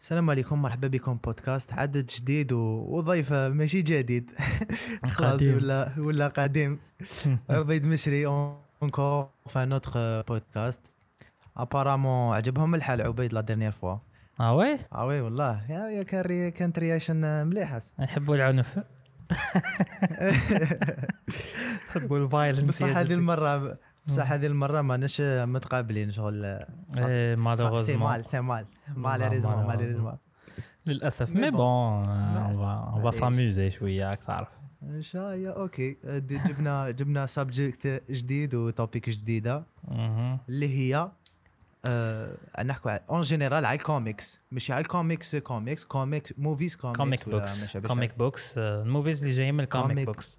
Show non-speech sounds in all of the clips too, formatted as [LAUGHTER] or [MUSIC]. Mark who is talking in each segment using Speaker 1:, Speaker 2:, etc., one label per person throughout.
Speaker 1: السلام عليكم مرحبا بكم بودكاست عدد جديد وضيفة ماشي جديد. [LAUGHS] خلاص. ولا ولا قديم. [LAUGHS] عبيد مشري encore في notre podcast apparemment عجبهم الحال عبيد la dernière fois
Speaker 2: آه oui؟
Speaker 1: آه oui والله. يا يا كان كانت reaction مليحه
Speaker 2: يحبوا العنف. [LAUGHS] يحبوا ال violence
Speaker 1: بصح هذه المرة بصح هذه المرة ماناش متقابلين شغل
Speaker 2: إيه، c'est
Speaker 1: mal c'est mal malheureusement malheureusement
Speaker 2: للأسف.
Speaker 1: mais. bon
Speaker 2: ma- on
Speaker 1: va.
Speaker 2: s'amuser شوية راك تعرف.
Speaker 1: إن شاء الله OK. جبنا جبنا subject جديد و topic
Speaker 2: جديدة.
Speaker 1: اللي هي آه نحكوا en général على الكوميكس مش على الكوميكس كوميكس كوميكس موفيز كوميكس
Speaker 2: كوميك بوكس كوميك books ال movies اللي جايين من ال
Speaker 1: comic comic. books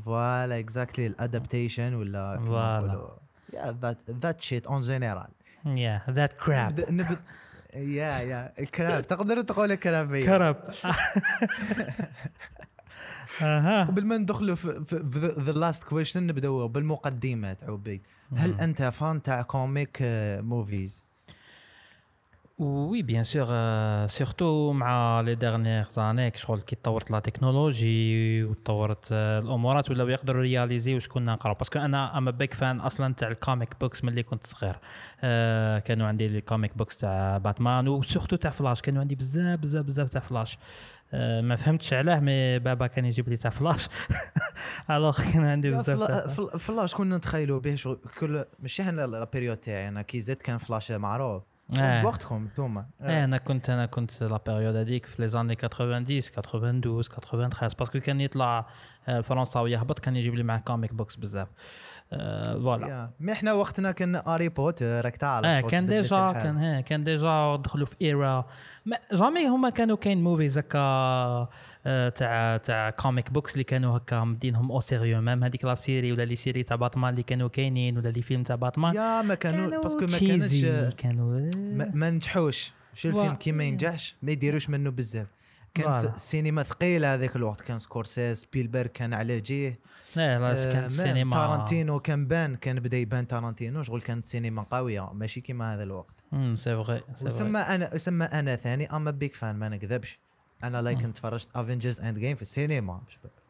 Speaker 1: voilà exactly
Speaker 2: ال
Speaker 1: adaptation ولا yeah that that shit en
Speaker 2: général yeah that
Speaker 1: crap yeah yeah ال crap تقدر تقول crappy
Speaker 2: crap [LAUGHS] أها.
Speaker 1: قبل ما ندخلوا في the last question نبداو بالمقدمات عبيد هل أنت fan تاع comic movies
Speaker 2: oui bien sûr surtout مع les dernières années شغل كي تطورت la technologie وتطورت الامورات ولاو يقدروا réaliser واش كنا نقراو. parce que أنا I'm big fan أصلا تاع ال comic books ملي كنت صغير. آه كانوا عندي ال comic books تاع باتمان و surtout تاع فلاش كانوا عندي بزاف بزاف بزاف تاع فلاش آه ما فهمتش علاه mais بابا كان يجيب لي تاع فلاش alors كان عندي بزاف
Speaker 1: فلاش كنا نتخيلوا به شغل كل ماشي أنا la période تاعي. أنا كي زدت كان فلاش معروف.
Speaker 2: آه.
Speaker 1: بوقتكم انتوما
Speaker 2: إيه أنا كنت أنا كنت la période هذيك في les années 90 92 93 parce que كان يطلع آه، فرنسا يهبط كان يجيب لي معاه comic books بزاف آه، voilà.
Speaker 1: yeah. mais إحنا وقتنا كان هاري بوتر راك تعرف آه
Speaker 2: كان
Speaker 1: déjà.
Speaker 2: كان ها كان déjà دخلوا في ère. jamais هما كانوا كاين movies هكا آه، تاع تاع comic books اللي كانوا هكا مدينهم au sérieux même هذيك la série ولا les séries تاع باتمان اللي كانوا كاينين ولا les films تاع باتمان
Speaker 1: يا ما كانوا parce que
Speaker 2: ما
Speaker 1: كانش
Speaker 2: كانوا
Speaker 1: ما, نجحوش. شو الفيلم كي ما ينجحش؟ ما يديروش منه بزاف. كانت
Speaker 2: voilà.
Speaker 1: السينما ثقيلة هذاك الوقت كان سكورسيز سبيلبرغ كان على جيه. آه،
Speaker 2: كان
Speaker 1: ما-
Speaker 2: السينما
Speaker 1: تارانتينو كان بان كان بدا يبان تارانتينو شغل كانت سينما قوية ماشي كيما هذا الوقت.
Speaker 2: امم c'est vrai
Speaker 1: وسمى أنا سمى أنا ثاني I'm a big fan ما نكذبش. أنا like
Speaker 2: مم.
Speaker 1: تفرجت Avengers Endgame في السينما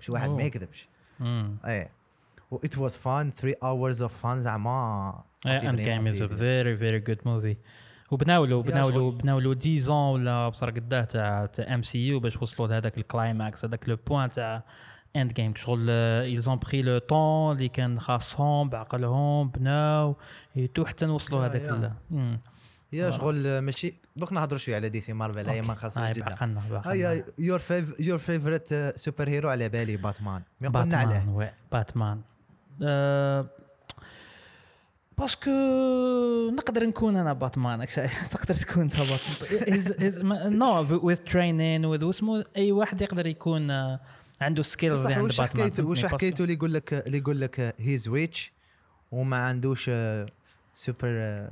Speaker 1: مش, واحد ما. يكذبش. إيه. و it was fun 3 hours of fun زعما.
Speaker 2: Endgame is
Speaker 1: a.
Speaker 2: very very good movie وبناو له بناو له
Speaker 1: شغل.
Speaker 2: بناو له 10 ولا بصر قداه تاع تاع MCU باش وصلوا لهذاك ال climax هذاك le point تاع اند جيم شغل ايزون بري لو طون اللي كان خاصهم بعقلهم بناو تو حتى نوصلوا هذاك
Speaker 1: يا. شغل ماشي دوك نهضروا شوية على دي سي مارفل هي ما. خاصش جدا هيا يور فيف يور فيفورت سوبر هيرو على بالي باتمان ما قلنا عليه.
Speaker 2: باتمان باتمان باسكو نقدر نكون أنا باتمان [LAUGHS] تقدر تكون أنت باتمان. نو with training with اسمه أي واحد يقدر يكون آه، عنده skills
Speaker 1: وش
Speaker 2: باتمان.
Speaker 1: حكيته وش
Speaker 2: فهمتني؟
Speaker 1: حكيته اللي يقول لك اللي يقول لك he's rich وما عندوش super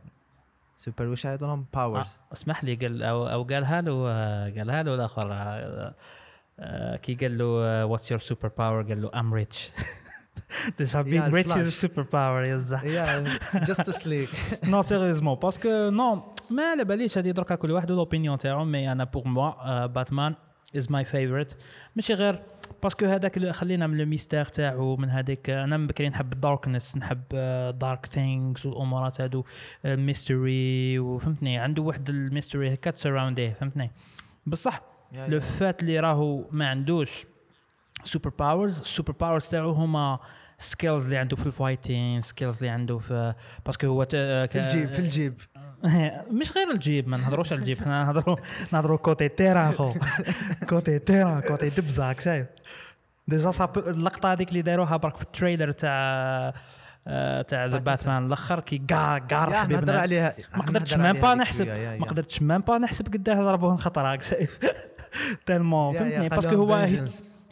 Speaker 1: super وش عندهم powers
Speaker 2: آه، اسمح لي قال أو, أو قالها له آه، قالها له الآخر آه، آه، كي قال له what's your superpower قال له I'm rich [LAUGHS] déjà being rich is
Speaker 1: الفلاش.
Speaker 2: superpower يزح
Speaker 1: yeah Justice League
Speaker 2: non sérieusement parce que non ما على باليش هذه دركا كل واحد l'opinion تاعو mais أنا pour moi باتمان is my favorite ماشي غير parce que هذاك خلينا من ال mystère تاعو من هذيك أنا من بكري نحب ال darkness نحب dark things والامورات هادو mystery وفهمتني عنده واحد ال mystery هكا تsurroundيه فهمتني بصح le fait اللي راهو ما عندوش superpowers ال superpowers تاعو هما skills اللي عنده في ال fighting skills اللي عنده في parce que هو تا-
Speaker 1: في الجيب في الجيب. [LAUGHS]
Speaker 2: مش غير الجيب ما نهضروش على الجيب حنا نهضروا نهضروا côté terrain خو. côté terrain côté دبزة هاك شايف déjà اللقطة هذيك اللي داروها برك في ال trailer تاع آه، تاع
Speaker 1: The
Speaker 2: Batman. الأخر كي كاع كاع.
Speaker 1: نهضر عليها.
Speaker 2: ما قدرتش même با نحسب. ما قدرتش même با نحسب قداه ضربوه خطر هاك شايف [LAUGHS]
Speaker 1: tellement
Speaker 2: فهمتني؟ parce
Speaker 1: que
Speaker 2: هو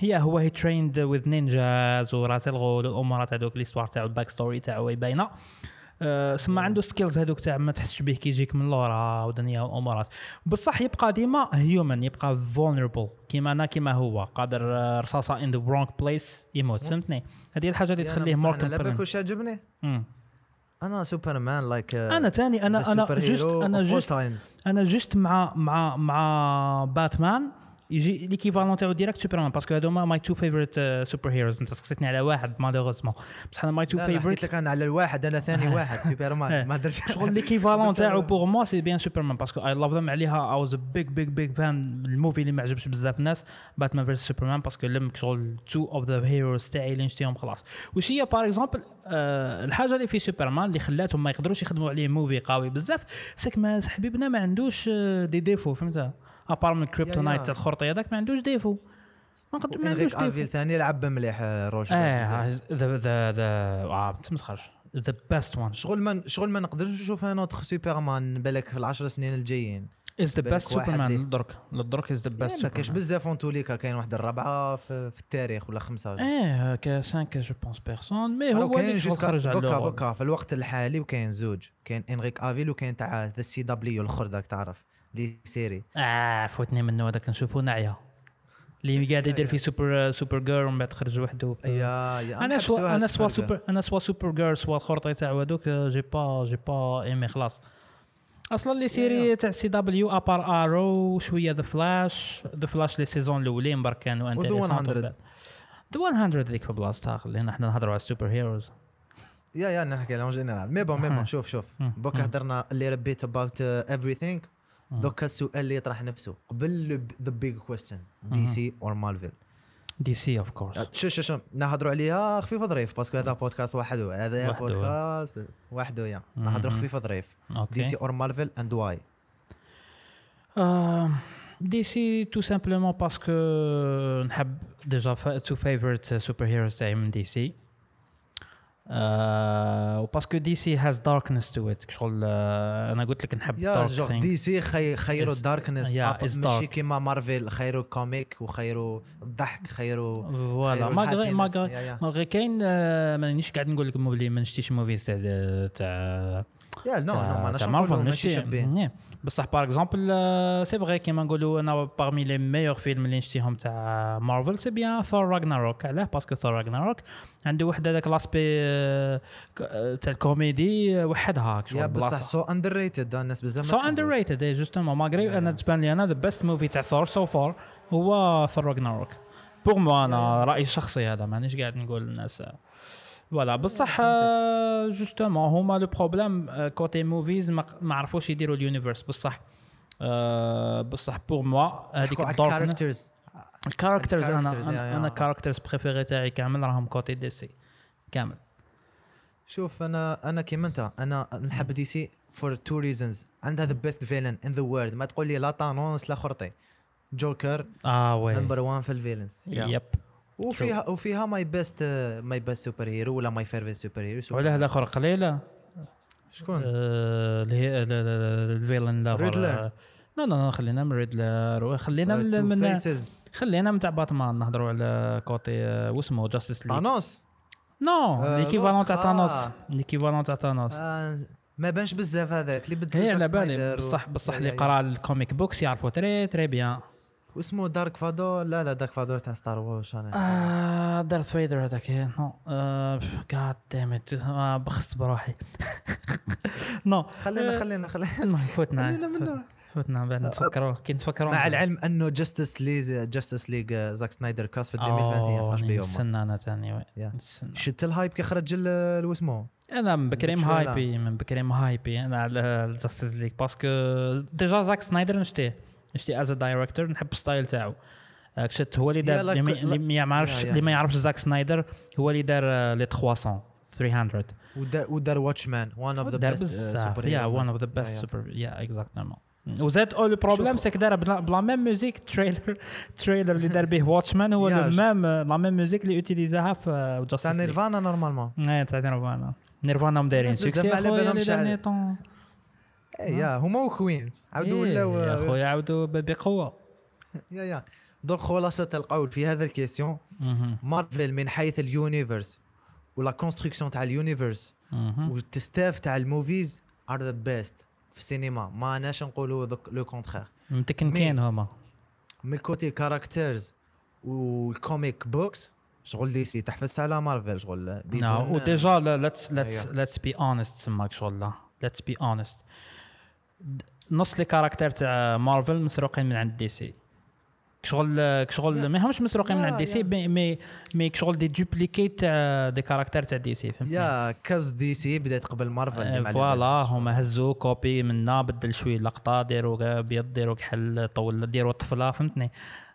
Speaker 2: هي- هو هي trained with ninjas وراس الغول والامورات هذوك l'histoire تاعو ال backstory تاعو هي باينة. أه سما عنده skills هذوك تاع ما تحسش به كي يجيك من لورا ودنيا وامورات بصح يبقى ديما human يبقى vulnerable كيما أنا كيما هو قادر آه، رصاصة in the wrong place يموت فهمتني؟ هذه الحاجة اللي تخليه مور
Speaker 1: أنا لا بالك واش عجبني أنا سوبرمان like
Speaker 2: أنا تاني أنا أنا juste أنا
Speaker 1: juste
Speaker 2: أنا juste مع مع مع باتمان يجي l'équivalent تاعو direct سوبرمان parce que هادوما my two favorite superheroes انت سقسيتني على واحد malheureusement بصح
Speaker 1: أنا my two
Speaker 2: favorite
Speaker 1: لك أنا على الواحد أنا ثاني [LAUGHS] واحد سوبرمان [LAUGHS] ما درتش
Speaker 2: شغل
Speaker 1: l'équivalent [LAUGHS]
Speaker 2: تاعو pour moi c'est bien سوبرمان parce que I love them عليها. I was big big big fan ال movie اللي ما عجبش بزاف الناس Batman versus Superman parce que لم شغل two of the heroes تاعي اللي نشتيهم خلاص. وش هي par exemple الحاجة اللي في سوبرمان اللي خلاتهم ما يقدروش يخدموا عليه movie قوي بزاف سك ما حبيبنا ما عندوش آه، دي ديفو فهمت؟ ابار من كريبتونايت الخرطي هذاك ما عندوش ديفو. ما قد ما عندوش ديفو.
Speaker 1: ثاني لعب مليح آه، روش
Speaker 2: آه ذا ذا ذا تمسخرش. ذا بيست وان
Speaker 1: شغل ما شغل ما نقدرش نشوف أنا نوتخ سوبرمان بالك في العشر سنين الجايين.
Speaker 2: از ذا بيست سوبرمان. للدرك للدرك از ذا
Speaker 1: ما
Speaker 2: بيست
Speaker 1: كاينش بزاف اون توليكا كاين واحد الرابعة في, في التاريخ ولا خمسة.
Speaker 2: إيه ك 5 جو بونس بيرسون مي هو
Speaker 1: كاين
Speaker 2: خرج على
Speaker 1: دوكا. دوكا في الوقت الحالي وكاين زوج. كاين انريك آفيل وكاين تاع ذا سي دبليو الآخر ذاك تعرف. لي سيري.
Speaker 2: آه فوتني منه هذاك نشوفه نعيا. اللي قاعد يدير في سوبر سوبر جير ومن بعد خرج وحده.
Speaker 1: يا يا أنا
Speaker 2: سوا أنا سوا
Speaker 1: سوبر.
Speaker 2: سوبر أنا سوا سوبر جير سوا الخرطي تاعو هذوك جي با جي با إيمي خلاص. أصلا لي سيري تاع سي دبليو ابار آرو شوية ذا فلاش ذا فلاش لي سيزون الأولين برك كانوا انتريسون
Speaker 1: 100.
Speaker 2: The 100 ذيك في بلاصتها خلينا إحنا نهضروا على ال superheroes.
Speaker 1: yeah yeah نحكي en général mais bon mais bon شوف شوف. دوك. هضرنا اللي ربيت about everything.
Speaker 2: مم.
Speaker 1: دوك السؤال اللي يطرح نفسه قبل the big
Speaker 2: question
Speaker 1: D. C or
Speaker 2: Marvel DC of course
Speaker 1: شو شو شو نهضروا عليها خفيف ظريف parce que هذا بودكاست وحده هذا. بودكاست وحده
Speaker 2: yeah.
Speaker 1: نهضروا خفيف ظريف DC or Marvel and why
Speaker 2: DC tout simplement parce que نحب déjà tout favorite superheroes تاعي من DC و parce que DC has darkness to it شغل آه، أنا قلت لك نحب
Speaker 1: يا جوغ دي سي خي خيروا
Speaker 2: ال darkness
Speaker 1: ماشي
Speaker 2: dark.
Speaker 1: كيما مارفل خيروا comique وخيروا الضحك خيروا voilà yeah.
Speaker 2: malgré كاين آه، مانيش قاعد نقول لك ما نشتيش movies تاع تاع yeah
Speaker 1: no
Speaker 2: no
Speaker 1: نقولوا ماشي شابين.
Speaker 2: بصح par exemple c'est vrai كيما نقولوا أنا parmi les meilleurs films اللي نشتيهم تاع Marvel c'est bien Thor Ragnarok علاه؟ parce que Thor Ragnarok عنده واحد هذاك l'aspect تاع الكوميدي وحدها yeah
Speaker 1: بصح so underrated الناس بزاف
Speaker 2: so. underrated
Speaker 1: justement
Speaker 2: malgré
Speaker 1: أنا.
Speaker 2: تبان لي أنا the best movie تاع Thor so far هو Thor Ragnarok pour moi
Speaker 1: أنا.
Speaker 2: رأيي الشخصي هذا مانيش قاعد نقول للناس voilà بصح. Justement هما le problème côté movies ما عرفوش يديروا ال universe بصح بصح pour moi هذيك
Speaker 1: ال characters
Speaker 2: ال
Speaker 1: characters
Speaker 2: أنا ال
Speaker 1: characters،
Speaker 2: أنا
Speaker 1: yeah.
Speaker 2: characters préférés تاعي كامل راهم côté DC كامل
Speaker 1: شوف أنا أنا كيما أنت أنا نحب DC for two reasons عندها the best villain in the world ما تقول لي لا Thanos لا خرطي. جوكر
Speaker 2: آه oui.
Speaker 1: number 1 في ال
Speaker 2: villains
Speaker 1: yep وفيها وفيها my best my best superhero ولا my favorite superhero
Speaker 2: وعلاه الآخر قليلة.
Speaker 1: شكون؟
Speaker 2: آه، اللي هي ال- ال- ال villain لا
Speaker 1: Riddler.
Speaker 2: لا لا خلينا من Riddler وخلينا من,
Speaker 1: Two-Face
Speaker 2: خلينا من تاع باتمان نهضروا على côté آه، واسمه Justice League
Speaker 1: Thanos
Speaker 2: no
Speaker 1: آه،
Speaker 2: l'équivalent تاع Thanos
Speaker 1: آه.
Speaker 2: l'équivalent تاع Thanos
Speaker 1: آه، ما بانش بزاف هذاك اللي بدل
Speaker 2: هي على بالي بصح بصح اللي. قرا ال comic books يعرفوا تري تري بيان.
Speaker 1: واسمه دارك فادور لا لا دارك فادور تاع ستار وورز أنا.
Speaker 2: آه دارث فيدر هذاك هي نو. جاد دام ات بخست بروحي. [LAUGHS] نو.
Speaker 1: خلينا خلينا خلينا. [LAUGHS]
Speaker 2: فوتنا
Speaker 1: خلينا منه.
Speaker 2: فوتنا بعد نتفكروا كي نتفكروا
Speaker 1: مع العلم أنه جاستس ليج جاستس ليج زاك سنايدر كاس في 2021
Speaker 2: أوه،
Speaker 1: فاش بيوم
Speaker 2: نستنى أنا ثاني.
Speaker 1: شفت الهايب كي خرج ال- ال- واسمه؟
Speaker 2: أنا من بكري. مهايبي من بكري مهايبي أنا على جاستس ليج باسكو déjà Zack Snyder نشتيه نشتي as director نحب ال style تاعو. آه، شفت هو اللي دار اللي ما- يعرفش اللي ما. يعرفش Zack Snyder هو اللي دار آه، les 300 300
Speaker 1: ودار Watchmen one
Speaker 2: of
Speaker 1: the
Speaker 2: best
Speaker 1: super
Speaker 2: yeah one of the best super yeah exactement وزاد أو le problème.
Speaker 1: c'est
Speaker 2: que دار la même musique trailer trailer اللي دار به Watchmen هو
Speaker 1: le
Speaker 2: même la même musique اللي اوتيليزاها في Justice
Speaker 1: تاع Nirvana normalement
Speaker 2: إيه تاع Nirvana Nirvana مدايرين. succès
Speaker 1: ما على بالهم yeah هما و Queens عاودوا
Speaker 2: إيه، yeah
Speaker 1: ولاو
Speaker 2: اخويا عاودوا ب- بقوة.
Speaker 1: يا يا. دونك خلاصة القول في هذا ال
Speaker 2: question.
Speaker 1: Marvel من حيث ال universe و la construction تاع ال
Speaker 2: universe.
Speaker 1: و ال stuff تاع ال movies are the best في السينما. ما ناش نقولوا le contraire
Speaker 2: متكن
Speaker 1: مي-
Speaker 2: كاين هما.
Speaker 1: من ال côté characters و ال comic books شغل دي سي تحفز على مارفل شغل بدون
Speaker 2: نعم و déjà let's
Speaker 1: let's.
Speaker 2: let's be honest تماك شغل let's be honest نص les caractères تاع مارفل مسروقين من عند DC. شغل شغل ما همش مسروقين من عند
Speaker 1: DC.
Speaker 2: مي مي مي شغل des duplicates تاع des caractères تاع DC فهمتني؟
Speaker 1: yeah cause DC بدات قبل مارفل على
Speaker 2: فوالا. هما هزوا copie منا بدل شوي لقطة ديروا ابيض ديروا كحل طول ديروا طفلة فهمتني؟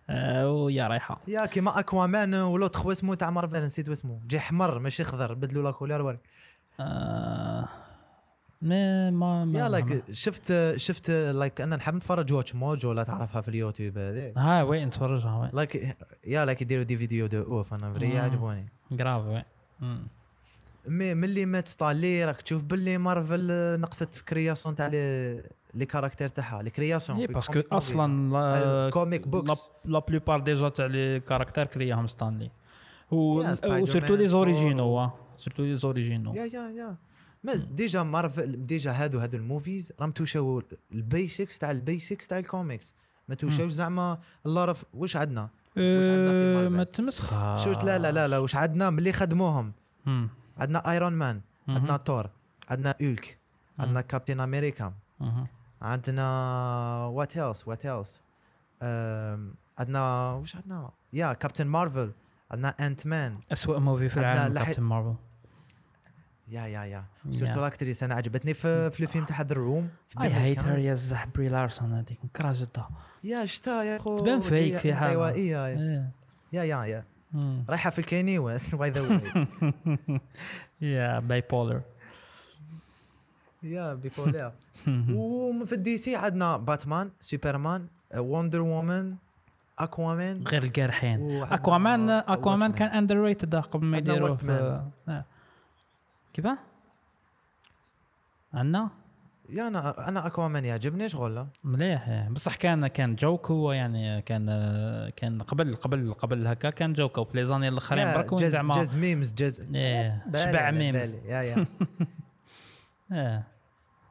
Speaker 2: آه، ويا رايحة.
Speaker 1: يا كيما أكوامان ولوت خو اسمه تاع مارفل نسيت اسمه. جي حمر ماشي خضر بدلوا لا كولور وري
Speaker 2: آه، ما ما ما
Speaker 1: يا لايك شفت شفت لايك أنا نحب نتفرج واتش موج ولا تعرفها في اليوتيوب هذه
Speaker 2: ها وين نتفرجها وين؟
Speaker 1: لايك يا لايك يديروا دي فيديو دو أوف أنا فري. عجبوني
Speaker 2: جراف وين.
Speaker 1: مي ملي ما تستالي راك تشوف باللي مارفل آه، نقصت في كرياسيون تاع لي كاركتير تاعها لي كرياسيون
Speaker 2: اي باسكو أصلا لا-
Speaker 1: كوميك بوكس
Speaker 2: لا- بلوبار ديجا تاع لي كاركتير كرياهم ستانلي و
Speaker 1: مان،
Speaker 2: لي زوريجينو سورتو لي زوريجينو
Speaker 1: يا يا يا ديجا مارفل ديجا هادو هادو الموفيز راهم توشاو البيسكس تاع البيسكس تاع الكوميكس. ما توشاوش زعما الله رف واش عندنا؟ واش عندنا في مارفل؟
Speaker 2: ما تمسخها
Speaker 1: شوت لا لا لا لا واش عندنا ملي خدموهم. عندنا ايرون مان. عندنا تور عندنا اولك عندنا Captain
Speaker 2: America.
Speaker 1: عندنا what else what else عندنا واش عندنا؟ yeah Captain Marvel عندنا Ant-Man
Speaker 2: اسوء movie في العالم Captain Marvel
Speaker 1: yeah yeah yeah
Speaker 2: yeah.
Speaker 1: surtout l'actrice أنا عجبتني في, في الفيلم تاع The Room
Speaker 2: I hate her
Speaker 1: 2015.
Speaker 2: yeah زح Brie Larson هذيك نكره جدا
Speaker 1: يا شتا يا خو
Speaker 2: تبان فيك في
Speaker 1: yeah
Speaker 2: إيه.
Speaker 1: yeah yeah yeah
Speaker 2: مم.
Speaker 1: رايحة في الكيني ويست باي ذا واي
Speaker 2: يا باي بولر
Speaker 1: يا بيبولار [LAUGHS] وفي الدي سي عندنا باتمان سوبرمان وندر وومن أكوامان
Speaker 2: غير القارحين أكوامان
Speaker 1: أكوامان.
Speaker 2: كان اندر ريتد قبل ما يديروه. آه. كيفاه؟ عندنا
Speaker 1: يا أنا أنا أكوامان يعجبني شغل لا
Speaker 2: مليح إيه. بصح كان كان جوك هو يعني كان كان قبل قبل قبل هكا كان جوك وفي لي زاني الاخرين
Speaker 1: لا،
Speaker 2: برك زعما
Speaker 1: جاز ميمز جاز إيه
Speaker 2: شبع ميمز.
Speaker 1: يا يا [LAUGHS]
Speaker 2: إيه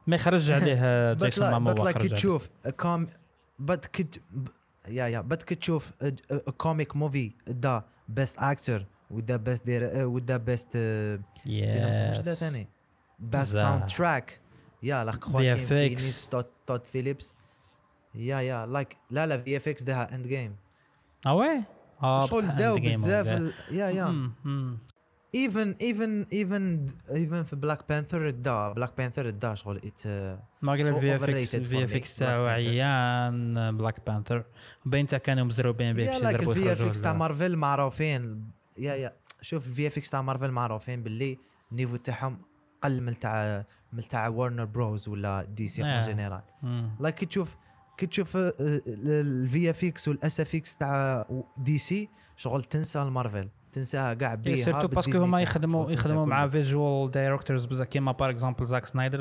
Speaker 2: ما يخرج عليه جيسون ماما خرج عليه.
Speaker 1: تشوف كوم بت كت يا يا بت كي تشوف كوميك موفي دا بيست أكتر ودا بيست دير ودا بيست سينما
Speaker 2: Yes.
Speaker 1: ثاني
Speaker 2: بزاف.
Speaker 1: ساوند تراك يا لاك خواكين. فينيس تود تود فيليبس yeah yeah like لا لا VFX داها
Speaker 2: Endgame آه oui
Speaker 1: شغل داو بزاف
Speaker 2: yeah yeah.
Speaker 1: even even even even في Black Panther the Black Panther دا شغل ات malgré
Speaker 2: ال VFX
Speaker 1: ال
Speaker 2: VFX تاعو. عيان Black Panther وبين تاع كانوا مزروبين به
Speaker 1: yeah like
Speaker 2: ال
Speaker 1: VFX تاع مارفل معروفين. yeah yeah شوف ال VFX تاع مارفل معروفين باللي ال niveau تاعهم قل من تاع من تاع Warner Bros ولا DC
Speaker 2: آه.
Speaker 1: en
Speaker 2: général.
Speaker 1: like كي تشوف كي تشوف ال VFX وال SFX تاع DC شغل تنسى المارفل تنساها كاع
Speaker 2: إيه،
Speaker 1: بيها
Speaker 2: surtout parce
Speaker 1: que
Speaker 2: هما يخدموا يخدموا مع. visual directors بزاف كيما par exemple Zack Snyder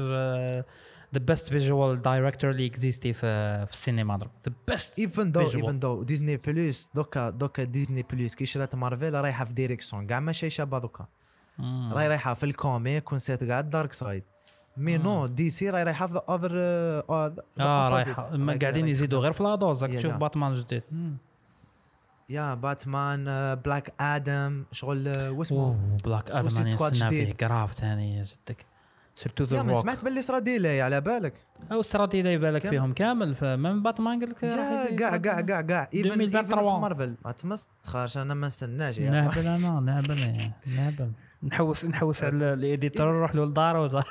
Speaker 2: the best visual director اللي existe في في السينما. the
Speaker 1: best even
Speaker 2: though.
Speaker 1: even though Disney Plus دوكا دوكا Disney Plus كي شرات مارفل رايحة في direction كاع ماشي شابة دوكا. راهي رايحة في الكوميك ونسيت كاع الدارك سايد مي نو دي سي راهي رايحة في اذر
Speaker 2: آه رايحة. ما قاعدين يزيدوا غير في لا دوز تشوف. باتمان جديد.
Speaker 1: يا باتمان بلاك آدم شغل آه، واسمه؟
Speaker 2: بلاك آدم فيه
Speaker 1: جديد.
Speaker 2: كراف ثاني جدك. سيرتو ذا
Speaker 1: ما
Speaker 2: روك
Speaker 1: سمعت باللي صرا ديلي على بالك.
Speaker 2: أو استراتيجي يبالك
Speaker 1: كامل.
Speaker 2: فيهم. كامل من باتمان قال لك
Speaker 1: يا
Speaker 2: راح يجي
Speaker 1: كاع كاع كاع كاع ايفن ايفن في
Speaker 2: 2023.
Speaker 1: مارفل. ما تمسخرش أنا ما نستناش yeah
Speaker 2: نهبل أنا نهبل نهبل. نحوس نحوس على [LAUGHS] ال editor نروح له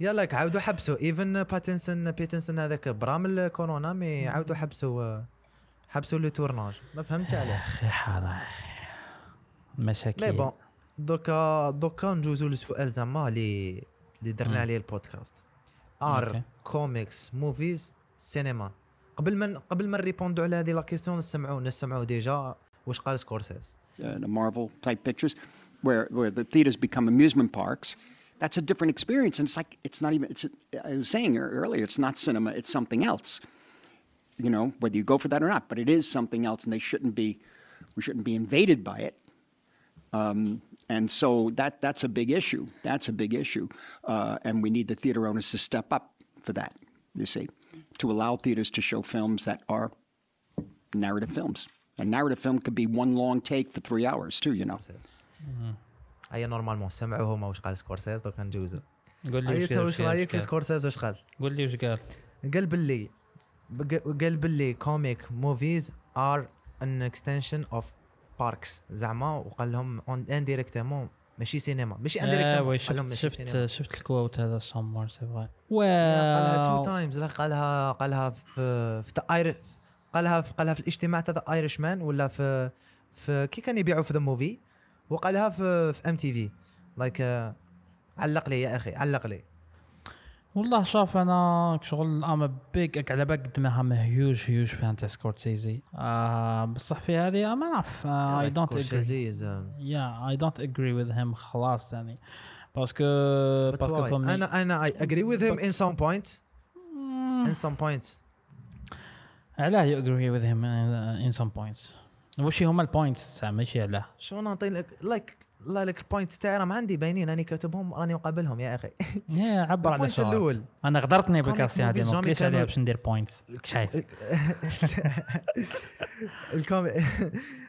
Speaker 1: yeah [LAUGHS] like عاودوا حبسوا. even باتنسون بيتنسون هذاك برام الكورونا mais عاودوا حبسوا حبسوا le tournage ما فهمتش عليه.
Speaker 2: أخي هذا مشاكل.
Speaker 1: mais bon دوكا دوكا نجوزو للسؤال زعما اللي اللي درنا. عليه البودكاست. are comics movies سينما قبل ما قبل ما نريبوندو على هذه لا كيستيون نسمعوا نسمعوا ديجا واش قال سكورسيز
Speaker 3: uh, the Marvel type pictures, where where the theaters become amusement parks. That's a different experience, and it's like it's not even. It's I was saying ear- earlier, it's not cinema; it's something else. You know, whether you go for that or not, but it is something else, and they shouldn't be. We shouldn't be invaded by it. Um, and so that that's a big issue. That's a big issue, uh, and we need the theater owners to step up for that. You see, to allow theaters to show films that are narrative films. A narrative film could be one long take for three hours too. You know.
Speaker 1: هيا نورمالمون سمعوا هما واش قال سكورسيز دوكا ندوزو
Speaker 2: قول لي
Speaker 1: هيا
Speaker 2: وش
Speaker 1: انت واش
Speaker 2: قال-
Speaker 1: رايك في
Speaker 2: قال-
Speaker 1: سكورسيز واش قال
Speaker 2: قول لي وش قال
Speaker 1: قال باللي بق- قال باللي كوميك موفيز ار ان اكستنشن اوف parks زعما وقال لهم indirectement ماشي سينما ماشي انديريكتومون
Speaker 2: وي
Speaker 1: قال لهم
Speaker 2: شفت
Speaker 1: ماشي سينما
Speaker 2: شفت شفت الكوت هذا سومر سي فغي
Speaker 1: قالها تو تايمز قالها قالها في في ايرش قالها في قالها في الاجتماع تاع ايرش مان ولا في في كي كان يبيعوا في ذا موفي وقالها في في ام تي في لايك علق لي يا أخي علق لي.
Speaker 2: والله شوف أنا شغل ام بيج على بقد ما هيوج هيوج فان تاع سكورسيزي آه بصح في هذه ما نعرف اي دونت اجري yeah I don't agree with him خلاص يعني.
Speaker 1: parce
Speaker 2: que parce
Speaker 1: que أنا أنا agree with him in some points.
Speaker 2: مم.
Speaker 1: in some points.
Speaker 2: علاه you agree with him in some points وش هما ال points ماشي علاه.
Speaker 1: شو نعطي لك like لا لك ال points تاعي راهم عندي باينين راني كاتبهم راني مقابلهم يا أخي.
Speaker 2: yeah عبر [LAUGHS] على
Speaker 1: ال point
Speaker 2: سؤال
Speaker 1: الأول.
Speaker 2: أنا غدرتني بالكاستي هذه ما قلتليش عليها باش ندير point [LAUGHS] شايف. [LAUGHS]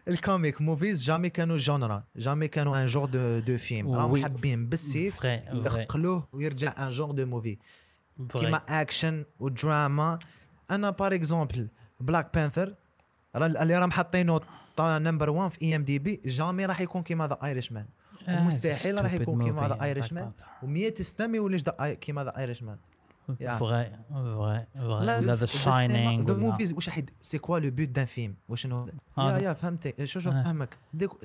Speaker 1: ال comic movies jamais كانوا genre jamais كانوا un genre de de film راهم. حابين بالسيف يقلوه ويرجع un genre de
Speaker 2: movie
Speaker 1: كيما اكشن ودراما أنا par exemple Black Panther اللي راهم حاطينه number 1 في IMDb jamais راح يكون كيما The Irishman
Speaker 2: آه،
Speaker 1: ومستحيل راح يكون كيما. The Irishman و100 سنه ما يوليش ذا كيما The
Speaker 2: Irishman. vrai vrai vrai The
Speaker 1: The
Speaker 2: Shining
Speaker 1: movies واش راح c'est quoi le but d'un film واش non
Speaker 2: yeah.
Speaker 1: yeah فهمتك. شو شو
Speaker 2: آه.
Speaker 1: فهمك؟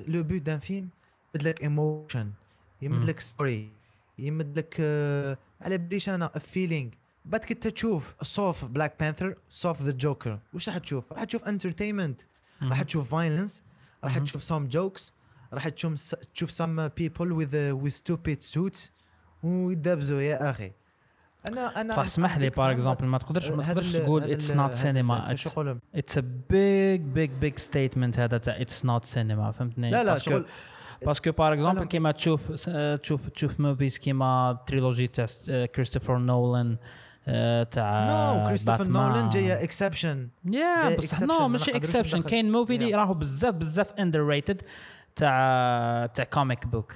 Speaker 1: le but d'un film يمد لك emotion يمد
Speaker 2: مم.
Speaker 1: لك story يمد لك آه، على بديش أنا feeling بعد كي تشوف sauf Black Panther sauf The Joker واش راح تشوف؟ راح تشوف entertainment راح تشوف violence راح. تشوف some jokes راح تشوف تشوف some people with with stupid suits ويدبزوا يا أخي. أنا أنا
Speaker 2: صح اسمح لي
Speaker 1: par?
Speaker 2: exemple ما تقدرش ما تقدرش تقول
Speaker 1: it's not cinema
Speaker 2: it's a big big big statement هذا تاع it's not cinema فهمتني؟
Speaker 1: لا لا شغل
Speaker 2: parce que par
Speaker 1: exemple
Speaker 2: كيما تشوف تشوف تشوف movies كيما trilogy تاع كريستوفر نولان آه، تاع
Speaker 1: non كريستوفر. نولان جاية exception
Speaker 2: yeah
Speaker 1: جاي
Speaker 2: بصح non
Speaker 1: ما
Speaker 2: ماشي
Speaker 1: exception
Speaker 2: كاين movie اللي. راهو بزاف بزاف underrated تاع تاع comic book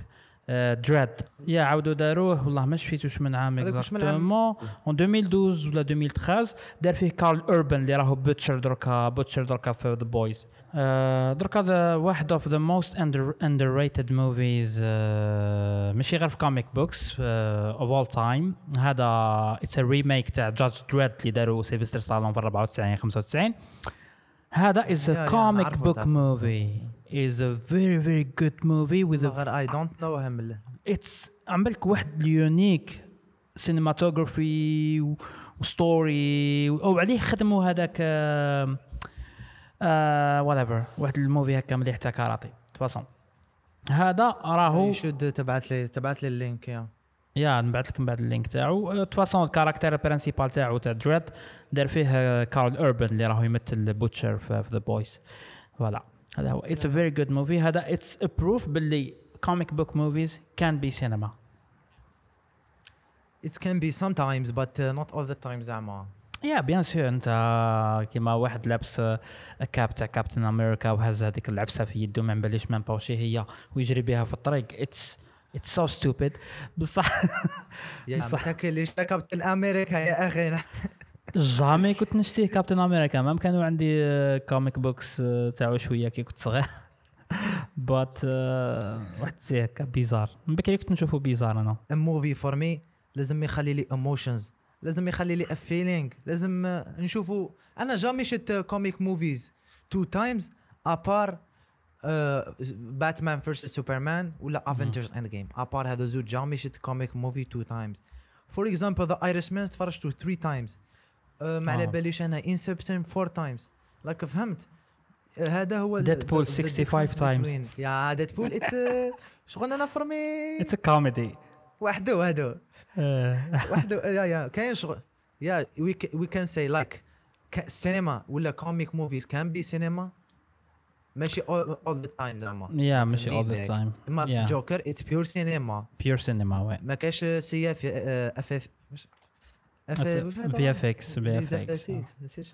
Speaker 2: Dredd yeah عاودوا داروه. والله ما شفيت واش من عام
Speaker 1: هذاك واش من عام؟
Speaker 2: exactement en 2012 ولا 2013 دار فيه كارل اوربن اللي راهو Butcher دركا Butcher دركا في The Boys دركا the واحد of the most underrated movies ماشي غير في comic books of all time هذا it's a remake تاع Judge Dredd اللي داروا سيلفستر ستالون في 94 95 هذا
Speaker 1: نعرفه
Speaker 2: book
Speaker 1: تاع
Speaker 2: movie. is a very very good movie with a
Speaker 1: غير I don't know hmm
Speaker 2: it's um بالك واحد ال unique cinematography و story أو عليه خدموا هذاك whatever واحد ال movie هكا مليح تاع كاراتي façon هذا راهو
Speaker 1: should تبعت لي تبعت لي ال link
Speaker 2: yeah. Yeah نبعث لك من بعد ال link تاعو. toute façon ال caractère principal تاعو تاع Dredd دار فيه Karl Urban اللي راهو يمثل Butcher في The Boys voilà هذا هو. it's a very good movie هذا it's a proof باللي comic book movies can be cinema
Speaker 1: it can be sometimes but uh, not all the time زعما
Speaker 2: yeah bien sûr انت كيما واحد لابس آه، cape تاع كابتن أمريكا وهز هذيك العبسه في يده ما نباليش même باوشي هي ويجري بها في الطريق. it's it's so stupid بصح
Speaker 1: yeah
Speaker 2: بصح.
Speaker 1: ما تاكلش كابتن أمريكا يا أخي.
Speaker 2: jamais كنت نشتيه كابتن أمريكا ما كانوا عندي comic books تاعو شوية كي كنت صغير. but واحد زي هكا bizarre من بكري كنت نشوفه bizarre
Speaker 1: أنا. Movie for me لازم يخلي لي emotions. لازم يخلي لي feeling. لازم آه، نشوفوا أنا jamais شفت comic movies two times à part Batman versus Superman ولا Avengers Endgame à part هذا زوج jamais شفت comic movie two times for example The Irishman تفرجته 3 times ما على. باليش أنا انسبشن 4 تايمز لايك فهمت؟ آه، هذا هو the
Speaker 2: 65
Speaker 1: difference
Speaker 2: times.
Speaker 1: between- yeah Deadpool it's شغل أنا فرمي
Speaker 2: اتس كوميدي
Speaker 1: وحده وحده. وحده yeah yeah كاين شغل. yeah we can see like cinema ولا comic movies can be cinema ماشي all the time زعما.
Speaker 2: yeah ماشي all
Speaker 1: the
Speaker 2: time
Speaker 1: إما في. جوكر اتس بيور سينما
Speaker 2: بيور سينما وي.
Speaker 1: ما كاش سي اف اف اف
Speaker 2: في اف إكس في اف إكس
Speaker 1: نسيت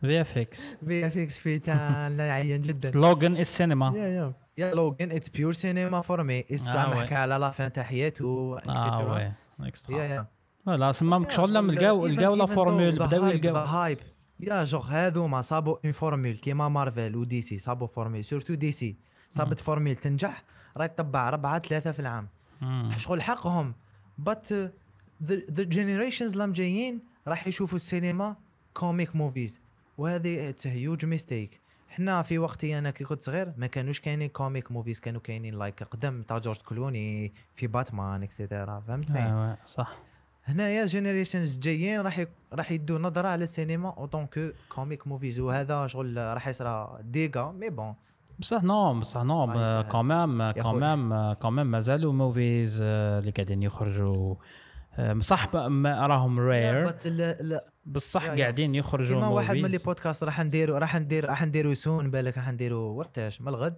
Speaker 2: في اف إكس
Speaker 1: في اف إكس في تاع عيان جدا
Speaker 2: Logan السينما
Speaker 1: يا يا يا لوجن اتس بيور سينما فور مي زعما. حكى على la fin تاع حياته
Speaker 2: آه
Speaker 1: oui
Speaker 2: لا سما شغل لما لقاو لقاو la formule بداو يلقاو
Speaker 1: hype yeah جوغ هذوما صابوا une formule كيما Marvel و DC صابوا formule surtout DC صابت formule تنجح راهي تطبع ربعه ثلاثة في العام. شغل حقهم but the generations اللي جايين راح يشوفوا السينما comic movies وهذه it's huge mistake حنا في وقتي أنا كي كنت صغير ما كانوش كاينين comic movies كانوا كاينين like قدام تاع جورج كلوني في Batman etcetera فهمتني
Speaker 2: oui، صح.
Speaker 1: هنايا generations جايين راح ي... راح يدوا نظرة على السينما autant que comic movies وهذا شغل راح يصرى déjà mais bon
Speaker 2: بصح no بصح نو.
Speaker 1: quand même
Speaker 2: yeah
Speaker 1: quand
Speaker 2: même quand même مازالوا movies اللي قاعدين يخرجوا. صح ب- ما راهم
Speaker 1: rares yeah.
Speaker 2: قاعدين يخرجوا
Speaker 1: كيما واحد من لي
Speaker 2: movies.
Speaker 1: podcast راح نديرو راح ندير راح نديرو سون بالك راح نديرو وقتاش؟ من الغد.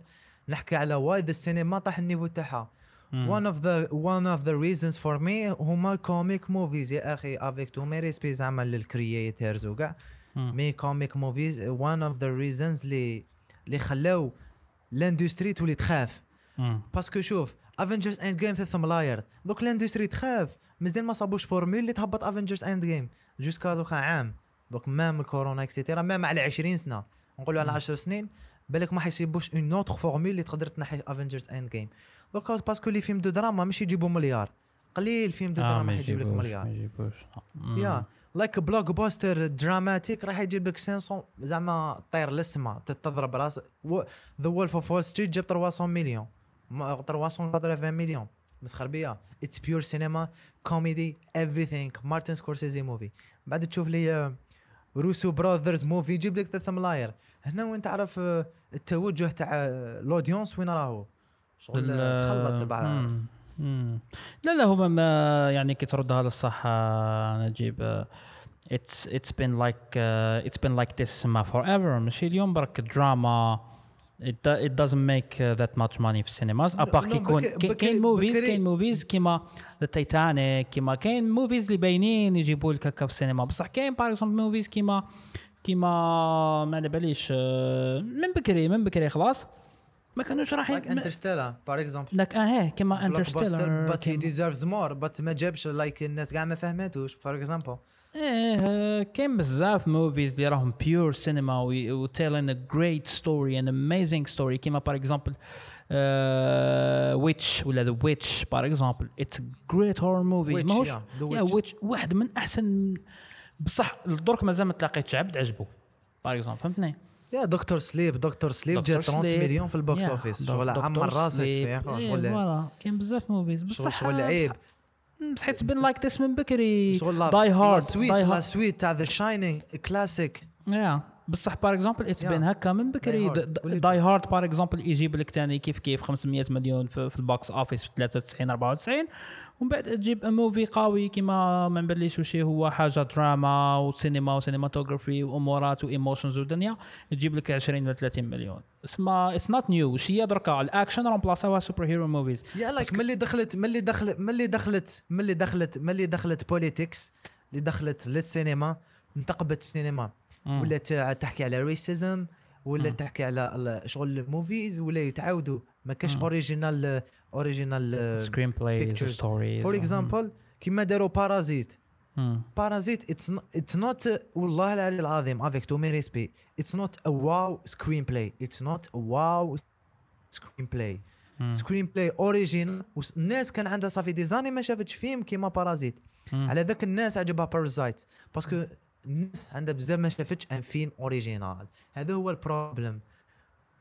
Speaker 1: نحكي على why the السينما طاح ال niveau
Speaker 2: تاعها.
Speaker 1: one of the one of the reasons for me هما comic movies يا أخي avec tout mes respects زعما لل creators
Speaker 2: وكاع.
Speaker 1: mais comic movies one of the reasons اللي اللي خلاو l'industrie تولي تخاف.
Speaker 2: parce
Speaker 1: que شوف Avengers Endgame ثم ملاير. دوك ال industry تخاف. مازال ما صابوش formule اللي تهبط Avengers Endgame jusqu'à دوكا عام. دوك même الكورونا etcetera même على 20 سنة. نقولوا على 10 سنين. بالك ما حيصيبوش une autre formule اللي تقدر تنحي Avengers Endgame دوكا parce que les films de drama مش يجيبوا مليار. قليل film de
Speaker 2: آه،
Speaker 1: دراما
Speaker 2: ما
Speaker 1: يجيب لك مليار.
Speaker 2: ما يجيبوش.
Speaker 1: يا لايك بلوك باستر دراماتيك راح يجيب لك 500 زعما طير للسما تضرب راس The Wolf of Wall Street جاب 300 مليون. ما- 380 مليون. مسخر بيا it's pure cinema comedy everything. Martin Scorsese movie بعد تشوف لي Russo Brothers movie يجيب لك ثلاث ملاير هنا وين تعرف آه، التوجه تاع ال audience وين راهو؟ شغل آه، تخلط بعض.
Speaker 2: مم. لا لا هما ما يعني كي تردها للصح آه، نجيب it's it's been like it's been like this ما forever ماشي اليوم برك drama it, do- it doesn't make uh, that much money في
Speaker 1: ال
Speaker 2: cinemas à
Speaker 1: part
Speaker 2: كي
Speaker 1: يكون
Speaker 2: كاين
Speaker 1: movies
Speaker 2: كاين movies كيما تايتانيك كيما كاين movies اللي باينين يجيبوا لك هكا في السينما بصح كاين par exemple movies كيما كيما ما على باليش من بكري من بكري خلاص ما كانوش رايحين
Speaker 1: like Interstellar for example
Speaker 2: لك آه كيما Interstellar
Speaker 1: but هي deserves more but ما جابش like الناس كاع ما فهمتوش for
Speaker 2: example إيه كاين بزاف movies اللي راهم pure cinema و telling a great story an amazing story كيما par exemple Witch ولا The Witch par exemple it's great horror
Speaker 1: movie
Speaker 2: ماهوش
Speaker 1: yeah. Witch
Speaker 2: واحد من احسن بصح درك مازال ما تلاقيتش عبد عجبو. par exemple فهمتني؟
Speaker 1: yeah Doctor Sleep Doctor
Speaker 2: Sleep
Speaker 1: جا 30
Speaker 2: Sleep.
Speaker 1: مليون في
Speaker 2: ال
Speaker 1: box
Speaker 2: office
Speaker 1: شغل عمر راسك أخي
Speaker 2: إيه،
Speaker 1: شغل
Speaker 2: voilà كاين بزاف movies
Speaker 1: شغل
Speaker 2: بصح
Speaker 1: شغل عيب.
Speaker 2: بصح it's been like this من بكري. داي
Speaker 1: لا
Speaker 2: هارد
Speaker 1: سويت لا سويت تاع The Shining classique
Speaker 2: yeah بصح بار اكزومبل اتس. بين هكا من بكري.
Speaker 1: Die Hard
Speaker 2: par exemple يجيب لك ثاني كيف كيف 500 مليون في, في ال box office في 93 94 ومن بعد تجيب movie قوي كيما ما نبليش وشي هو حاجة دراما وسينما و cinematography وامورات و emotions ودنيا تجيب لك 20 ولا 30 مليون. اسمها it's not new وش هي دركا الأكشن رومبلاساوها سوبر هيرو موفيز
Speaker 1: يا لايك ملي دخلت ملي دخلت ملي دخلت ملي دخلت ملي دخلت politics اللي دخلت للسينما انتقبت السينما. ولا تع- تحكي على racism ولا
Speaker 2: مم.
Speaker 1: تحكي على شغل ال movies ولا يتعاودوا. ما كاش.
Speaker 2: original original
Speaker 1: screenplay.
Speaker 2: stories
Speaker 1: for example كيما داروا Parasite Parasite it's it's not والله العلي العظيم avec tous mes respects it's not a wow screenplay it's not a wow screenplay screenplay origin الناس كان عندها ça fait des années ما شافتش فيلم كيما Parasite على ذاك الناس عجبها Parasite parce que الناس عندها بزاف ما شافتش un film original. هذا هو ال problem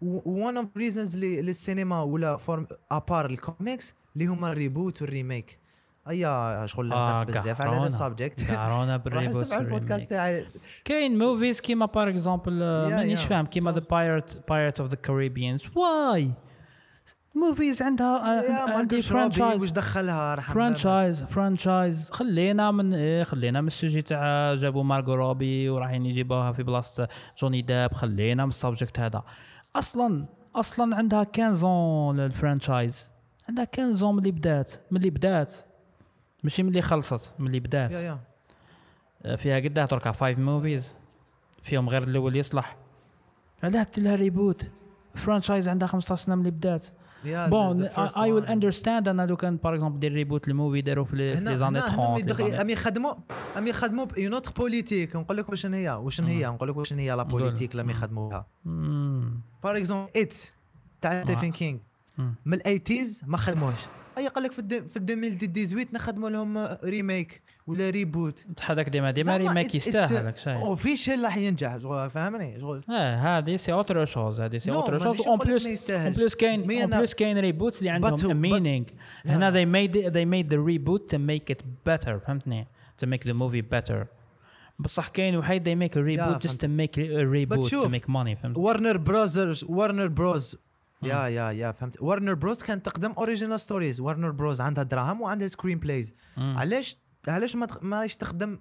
Speaker 1: one of reasons للسينما ولا forme à part ال comics اللي هما ال reboot وال remake. أيا شغل
Speaker 2: آه،
Speaker 1: بزاف على هذا.
Speaker 2: ال
Speaker 1: subject
Speaker 2: قهرونا [LAUGHS]
Speaker 1: راح
Speaker 2: بال
Speaker 1: reboot البودكاست تاعي.
Speaker 2: كاين movies كيما par exemple
Speaker 1: Yeah,
Speaker 2: مانيش. فاهم كيما the Pirate Pirate of the Caribbeans why movies عندها
Speaker 1: yeah
Speaker 2: عندي
Speaker 1: روبي واش
Speaker 2: franchise
Speaker 1: دخلها
Speaker 2: franchise franchise خلينا من إيه خلينا من ال sujet تاع جابوا مارغو روبي ورايحين يجيبوها في بلاصة جوني داب. خلينا من ال subject هذا. أصلا أصلا عندها 15 ال franchise عندها 15 ملي بدات. ملي بدات. ماشي ملي خلصت ملي بدات.
Speaker 1: yeah yeah.
Speaker 2: آه، فيها قدها تركع five movies فيهم غير الأول يصلح. علاه دير لها reboot franchise عندها 15 سنة من اللي بدات. bon I
Speaker 1: will.
Speaker 2: understand أنا لو كان par exemple دير reboot ال movie داروا في لي زاني
Speaker 1: هنا
Speaker 2: 30
Speaker 1: هم يخدموا هم يخدموا une autre politique نقول لك واش هي واش هي نقول لك واش هي la politique اللي يخدموا بها. par exemple It تاع ستيفن كينغ. من ال eighties ما خدموش أي قال لك في الد- في 2018 نخدموا لهم remake ولا reboot
Speaker 2: بصح هذاك ديما ديما remake يستاهل هاك شيء
Speaker 1: official راح ينجح شغل فاهمني؟ شغل
Speaker 2: آه هذه c'est autre chose هذه c'est
Speaker 1: autre chose
Speaker 2: en
Speaker 1: plus.
Speaker 2: en plus كاين
Speaker 1: en
Speaker 2: plus كاين reboots اللي عندهم meaning هنا they made it, they made the reboot to make it better فهمتني؟ To make the movie better. بصح كاين وحيد they make a reboot just to make a reboot to
Speaker 1: شوف،
Speaker 2: make money فهمت؟
Speaker 1: Warner Brothers Warner Bros yeah yeah yeah فهمت. Warner Bros كانت تقدم original stories Warner Bros عندها دراهم وعندها
Speaker 2: screenplays.
Speaker 1: علاش؟ علاش ما تخ- ما تخدم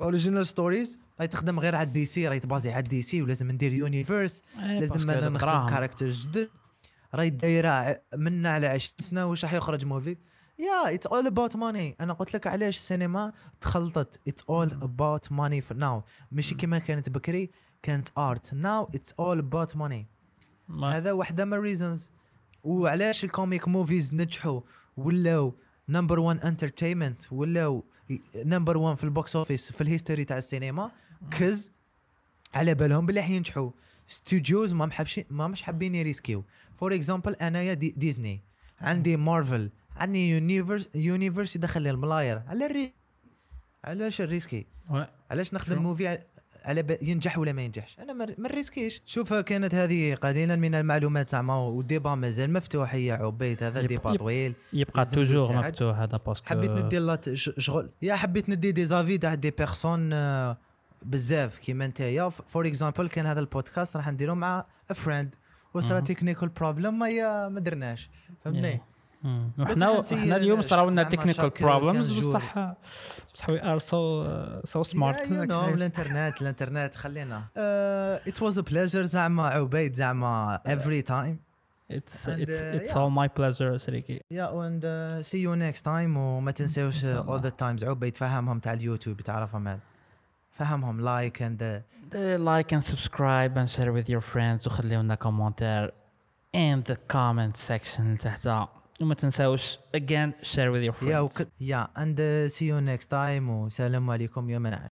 Speaker 1: original stories راهي تخدم غير على DC راهي تبازي على DC ولازم ندير universe
Speaker 2: إيه،
Speaker 1: لازم
Speaker 2: أنا
Speaker 1: نخدم
Speaker 2: دراهم.
Speaker 1: characters جدد. راهي دايرة منا على 20 سنة واش راح يخرج movie yeah it's all about money أنا قلت لك علاش السينما تخلطت. it's all about money now ماشي كما كانت بكري كانت art now it's all about money
Speaker 2: ما-
Speaker 1: هذا واحدة من ال reasons وعلاش ال comic movies نجحوا؟ ولاو number 1 entertainment ولاو number 1 في ال box office في ال history تاع السينما cause على بالهم بلي حينجحوا studios ما محبش ما مش حابين يريسكيو. for example أنايا دي ديزني عندي مارفل عندي universe universe يدخل لي الملاير على الري علاش الريسكي. علاش نخدم؟ movie على. ينجح ولا ما ينجحش أنا ما نريسكيش شوف كانت هذه قليلا من المعلومات زعما وال débat مازال مفتوح yeah عبيد هذا
Speaker 2: يب-
Speaker 1: débat
Speaker 2: يب-
Speaker 1: طويل
Speaker 2: يبقى
Speaker 1: toujours.
Speaker 2: مفتوح هذا parce que
Speaker 1: حبيت ندي لات شغل yeah حبيت ندي des avis تاع des personnes آه، بزاف كيما نتايا for example كان هذا البودكاست راح نديرو مع friend وصرا. technical problem ما درناش فهمتني
Speaker 2: مم.
Speaker 1: نحسي
Speaker 2: إحنا اليوم صراو لنا
Speaker 1: technical problems.
Speaker 2: بصح بصح we are so so smart
Speaker 1: you know الانترنت الإنترنت خلينا. it was a pleasure زعما عبيد زعما every time.
Speaker 2: it's
Speaker 1: And,
Speaker 2: it's
Speaker 1: uh,
Speaker 2: اتس
Speaker 1: yeah.
Speaker 2: اول ماي بليجر سريكي
Speaker 1: yeah and uh, see you next time وما تنساوش uh, all the times. عبيد فهمهم تاع اليوتيوب تعرفهم هذا فهمهم like and
Speaker 2: like and subscribe and share with your friends وخليو لنا commentaire in the comment section تحت وما تنساوش again share with your friends
Speaker 1: yeah وك... yeah and uh, see you next time وسلام عليكم يوم العاشر